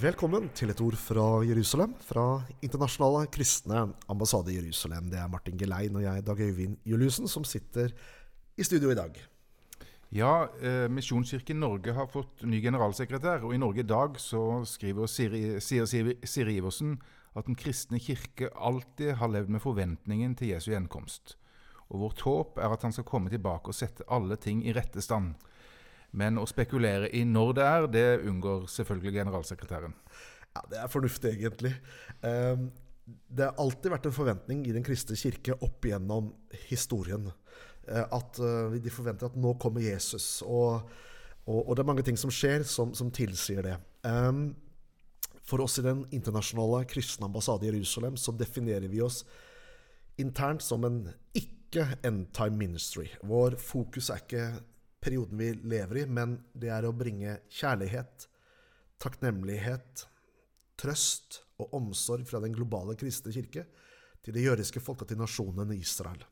Velkommen til et ord fra Jerusalem, fra Internasjonale kristne ambassade i Jerusalem. Det er Martin Gelein og jeg, Dag Øyvind Juliussen, som sitter i studio i dag. Ja, eh, Misjonskirken Norge har fått ny generalsekretær, og i Norge i dag så skriver Siri, sier Siri, Iversen at den kristne kirke alltid har levd med forventningen til Jesu gjenkomst. Og vårt håp er at han skal komme tilbake og sette alle ting i rette stand. Men å spekulere i når det er, det unngår selvfølgelig generalsekretæren. Ja, Det er fornuftig, egentlig. Ehm, det har alltid vært en forventning i Den kristne kirke opp igjennom historien. Eh, at eh, de forventer at nå kommer Jesus. Og, og, og det er mange ting som skjer som, som tilsier det. Ehm, for oss i Den internasjonale kristne ambassade i Jerusalem så definerer vi oss internt som en ikke end time ministry. Vår fokus er ikke perioden vi lever i, men det er å bringe kjærlighet, takknemlighet, trøst og omsorg fra den globale kristne kirke til det jødiske folket, til nasjonen Israel.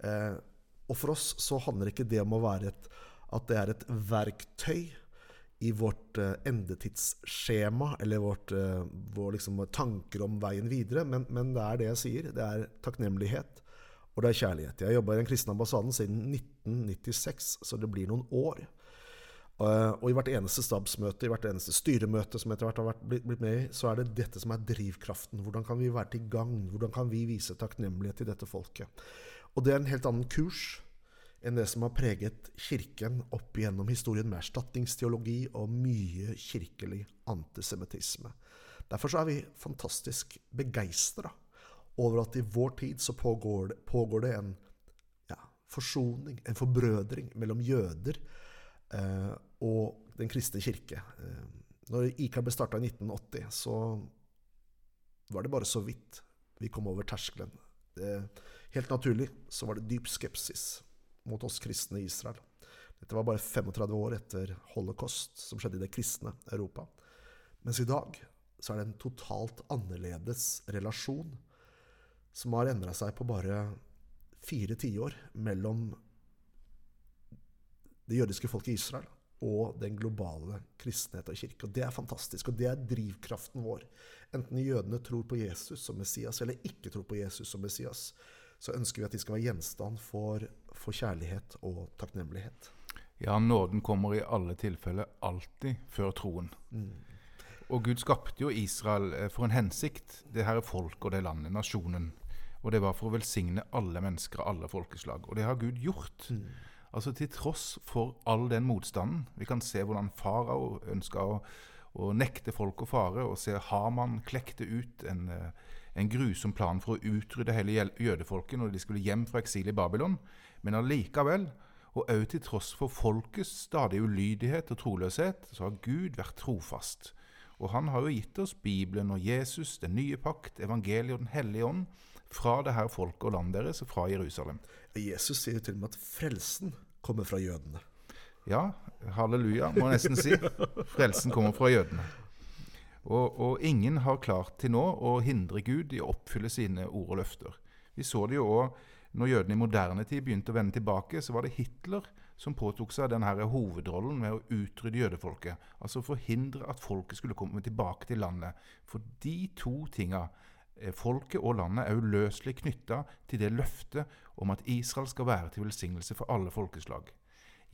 Eh, og for oss så handler ikke det om å være et, at det er et verktøy i vårt eh, endetidsskjema eller vårt, eh, vår liksom, tanker om veien videre, men, men det er det jeg sier. Det er takknemlighet, og det er kjærlighet. Jeg har jobba i den kristne ambassaden siden 1996, så det blir noen år. Uh, og i hvert eneste stabsmøte, i hvert eneste styremøte som etter hvert har blitt, med i, så er det dette som er drivkraften. Hvordan kan vi være til gagn? Hvordan kan vi vise takknemlighet til dette folket? Og det er en helt annen kurs enn det som har preget Kirken opp igjennom historien, med erstatningsteologi og mye kirkelig antisemittisme. Derfor er vi fantastisk begeistra over at i vår tid så pågår det, pågår det en ja, forsoning, en forbrødring, mellom jøder eh, og Den kristne kirke. Eh, når IKA ble starta i 1980, så var det bare så vidt vi kom over terskelen. Det, helt naturlig så var det dyp skepsis mot oss kristne i Israel. Dette var bare 35 år etter holocaust, som skjedde i det kristne Europa. Mens i dag så er det en totalt annerledes relasjon som har endra seg på bare fire tiår mellom det jødiske folket i Israel og den globale kristenhet og kirke. Og Det er fantastisk, og det er drivkraften vår. Enten jødene tror på Jesus som Messias, eller ikke tror på Jesus som Messias, så ønsker vi at de skal være gjenstand for, for kjærlighet og takknemlighet. Ja, nåden kommer i alle tilfeller alltid før troen. Mm. Og Gud skapte jo Israel eh, for en hensikt. Det her er folk og det landet, nasjonen. Og det var for å velsigne alle mennesker av alle folkeslag. Og det har Gud gjort. Mm. Altså Til tross for all den motstanden. Vi kan se hvordan farao ønska å, å, nekte folk å fare, og se Haman klekte ut en, eh, en, grusom plan for å utrydde hele jødefolket når de skulle hjem fra eksil i Babylon. Men allikevel, og òg til tross for folkets stadige ulydighet og troløshet, så har Gud vært trofast. Og han har jo gitt oss Bibelen og Jesus, den nye pakt, evangeliet og Den hellige ånd fra det her folket og landet deres, fra Jerusalem. Jesus sier til og med at frelsen kommer fra jødene. Ja, halleluja, må jeg nesten si. Frelsen kommer fra jødene. Og, og, ingen har klart til nå å hindre Gud i å oppfylle sine ord og løfter. Vi så det jo òg når jødene i moderne tid begynte å vende tilbake, så var det Hitler som påtok seg denne hovedrollen med å utrydde jødefolket. Altså forhindre at folket skulle komme tilbake til landet. For de to tinga folket og landet er uløselig knytta til det løftet om at Israel skal være til velsignelse for alle folkeslag.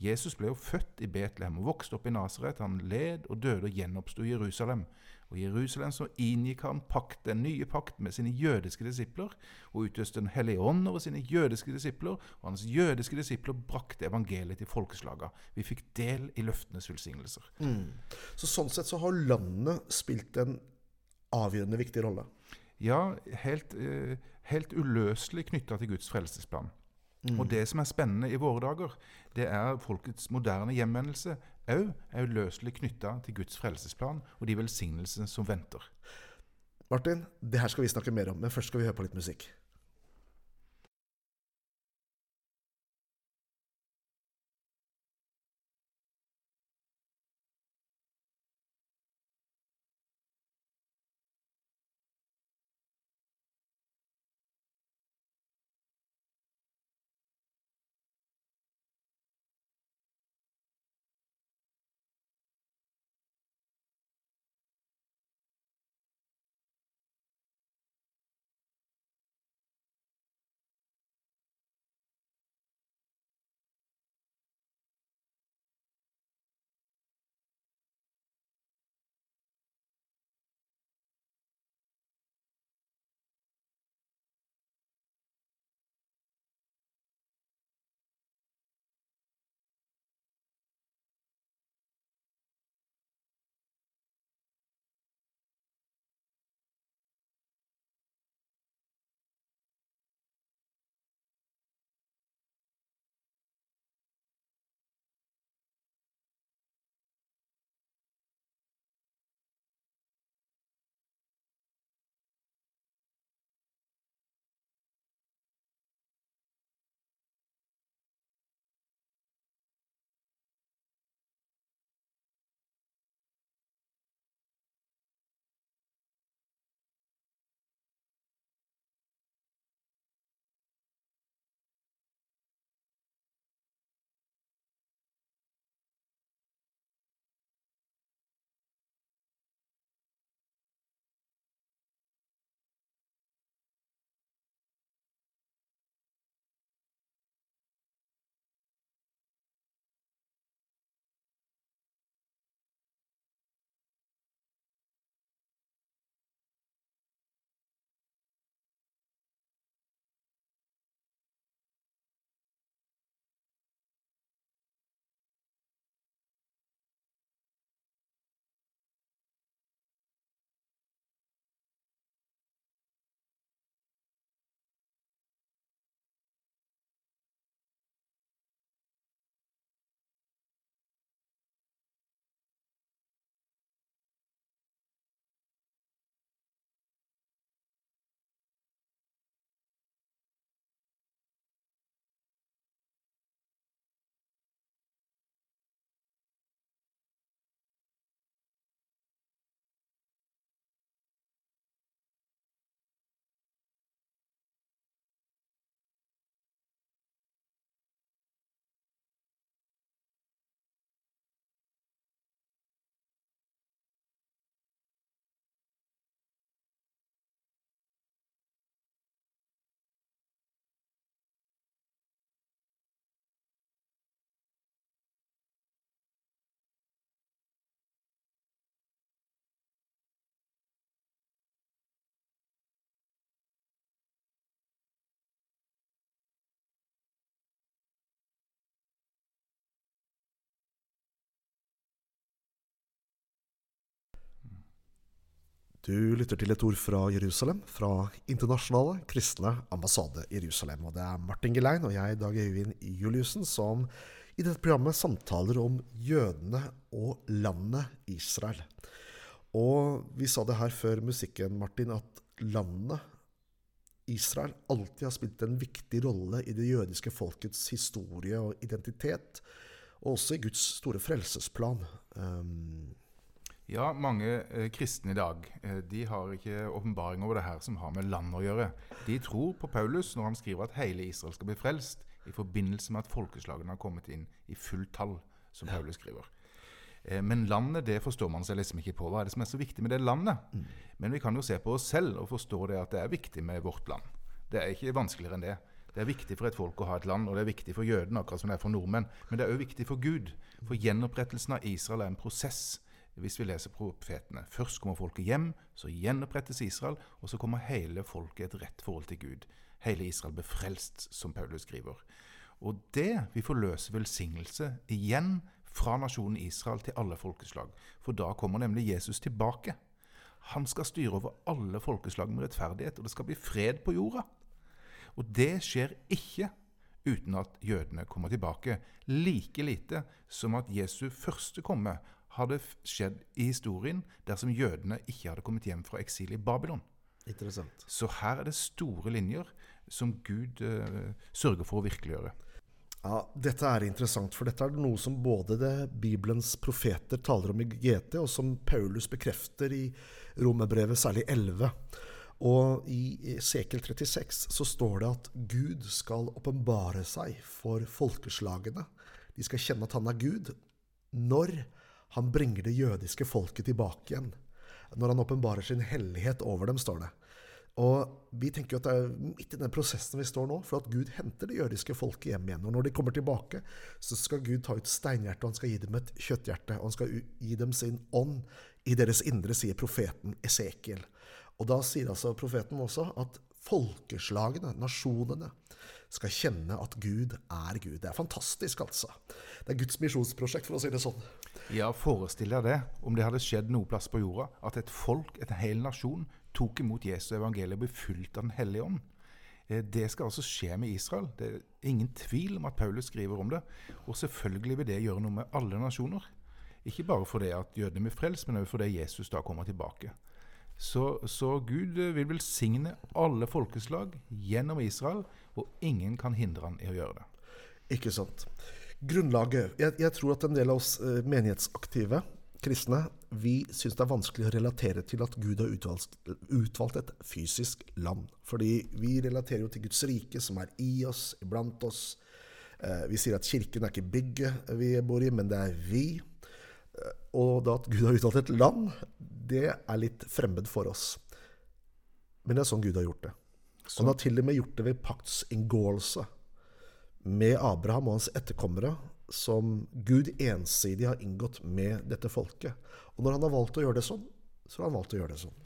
Jesus ble jo født i Betlehem og vokste opp i Nasaret. Han led og døde og gjenoppsto i Jerusalem. Og I Jerusalem så inngikk han pakt, den nye pakt med sine jødiske disipler og utøste Den hellige ånd over sine jødiske disipler. Og hans jødiske disipler brakte evangeliet til folkeslaga. Vi fikk del i løftenes velsignelser. Mm. Så Sånn sett så har landet spilt en avgjørende viktig rolle. Ja, helt, eh, helt uløselig knytta til Guds frelsesplan. Mm. Og det som er spennende i våre dager, det er folkets moderne hjemvendelse òg er uløselig knytta til Guds frelsesplan og de velsignelsene som venter. Martin, det her skal vi snakke mer om, men først skal vi høre på litt musikk. Du lytter til et ord fra Jerusalem, fra Internasjonale kristne ambassade Jerusalem. Og det er Martin Gelein og jeg, Dag Øyvind Juliussen, som i dette programmet samtaler om jødene og landet Israel. Og vi sa det her før musikken, Martin, at landet Israel alltid har spilt en viktig rolle i det jødiske folkets historie og identitet, og også i Guds store frelsesplan. Um, ja, mange eh, kristne i dag eh, de har ikke åpenbaring over det her som har med land å gjøre. De tror på Paulus når han skriver at hele Israel skal bli frelst i forbindelse med at folkeslagene har kommet inn i fullt tall, som Paulus skriver. Eh, men landet det forstår man seg liksom ikke på. Hva er det som er så viktig med det landet? Mm. Men vi kan jo se på oss selv og forstå det at det er viktig med vårt land. Det er ikke vanskeligere enn det. Det er viktig for et folk å ha et land, og det er viktig for jødene, akkurat som det er for nordmenn. Men det er òg viktig for Gud. For gjenopprettelsen av Israel er en prosess hvis vi leser profetene. Først kommer folket hjem, så gjenopprettes Israel, og så kommer hele folket et rett forhold til Gud. Hele Israel ble frelst, som Paulus skriver. Og det vil forløse velsignelse igjen fra nasjonen Israel til alle folkeslag. For da kommer nemlig Jesus tilbake. Han skal styre over alle folkeslag med rettferdighet, og det skal bli fred på jorda. Og det skjer ikke uten at jødene kommer tilbake. Like lite som at Jesu første komme hadde skjedd i historien dersom jødene ikke hadde kommet hjem fra eksil i Babylon. Interessant. Så her er det store linjer som Gud uh, sørger for å virkeliggjøre. Ja, Dette er interessant, for dette er noe som både det Bibelens profeter taler om i GT, og som Paulus bekrefter i Romerbrevet, særlig 11. Og i Sekel 36 så står det at Gud skal åpenbare seg for folkeslagene. De skal kjenne at han er Gud. Når han bringer det jødiske folket tilbake igjen. Når han åpenbarer sin hellighet over dem, står det. Og vi tenker jo at det er midt i den prosessen vi står nå, for at Gud henter det jødiske folket hjem igjen. Og når de kommer tilbake, så skal Gud ta ut steinhjertet, og han skal gi dem et kjøtthjerte. Og han skal gi dem sin ånd i deres indre, sier profeten Esekiel. Og da sier altså profeten også at folkeslagene, nasjonene, skal kjenne at Gud er Gud. Det er fantastisk, altså. Det er Guds misjonsprosjekt, for å si det sånn. Ja, forestill deg det, om det hadde skjedd noe plass på jorda, at et folk, en hel nasjon, tok imot Jesu evangelium og ble fulgt av Den hellige ånd. Eh, det skal altså skje med Israel. Det er ingen tvil om at Paulus skriver om det. Og selvfølgelig vil det gjøre noe med alle nasjoner. Ikke bare fordi at jødene blir frelst, men også fordi Jesus da kommer tilbake. Så, så, Gud vil velsigne alle folkeslag gjennom Israel, og ingen kan hindre han i å gjøre det. Ikke sant grunnlaget jeg, jeg, tror at en del av oss eh, menighetsaktive kristne vi syns det er vanskelig å relatere til at Gud har utvalgt, utvalgt, et fysisk land. Fordi vi relaterer jo til Guds rike, som er i oss, iblant oss. Eh, vi sier at kirken er ikke bygget vi bor i, men det er vi. Eh, og da at Gud har utvalgt et land, det er litt fremmed for oss. Men det er sånn Gud har gjort det. Så. Han har til og med gjort det ved paktsinngåelse med Abraham og hans etterkommere som Gud ensidig har inngått med dette folket. Og når han har valgt å gjøre det sånn, så har han valgt å gjøre det sånn.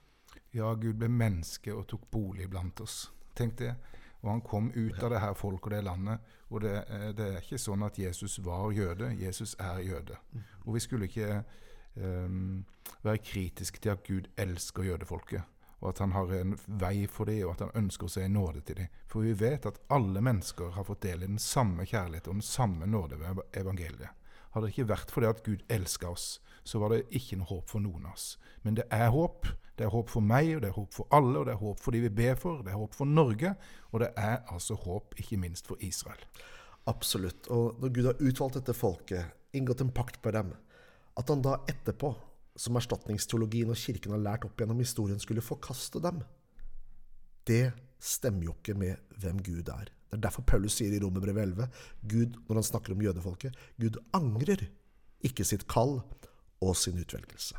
Ja, Gud ble menneske og tok bolig blant oss. Tenk det. Og han kom ut av det her folket og det landet. Og det, eh, det, er ikke sånn at Jesus var jøde. Jesus er jøde. Og vi skulle ikke um, være kritiske til at Gud elsker jødefolket og at han har en vei for dem, og at han ønsker å se nåde til dem. For vi vet at alle mennesker har fått del i den samme kjærlighet og den samme nåde ved evangeliet. Hadde det ikke vært for det at Gud elska oss, så var det ikke noe håp for noen av oss. Men det er håp. Det er håp for meg, og det er håp for alle, og det er håp for de vi ber for, det er håp for Norge, og det er altså håp ikke minst for Israel. Absolutt. Og når Gud har utvalgt dette folket, inngått en pakt på dem, at han da etterpå som erstatningsteologien og kirken har lært opp gjennom historien, skulle forkaste dem. Det stemmer jo ikke med hvem Gud er. Det er derfor Paulus sier i Romerbrevet 11 Gud, når han snakker om jødefolket, Gud angrer ikke sitt kall og sin utvelgelse.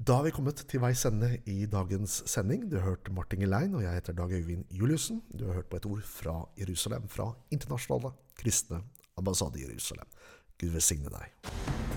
Da har vi kommet til veis ende i dagens sending. Du har hørt Martin Gelein, og jeg heter Dag Øyvind Juliussen. Du har hørt på et ord fra Jerusalem, fra Internasjonale kristne ambassade i Jerusalem. Gud velsigne deg.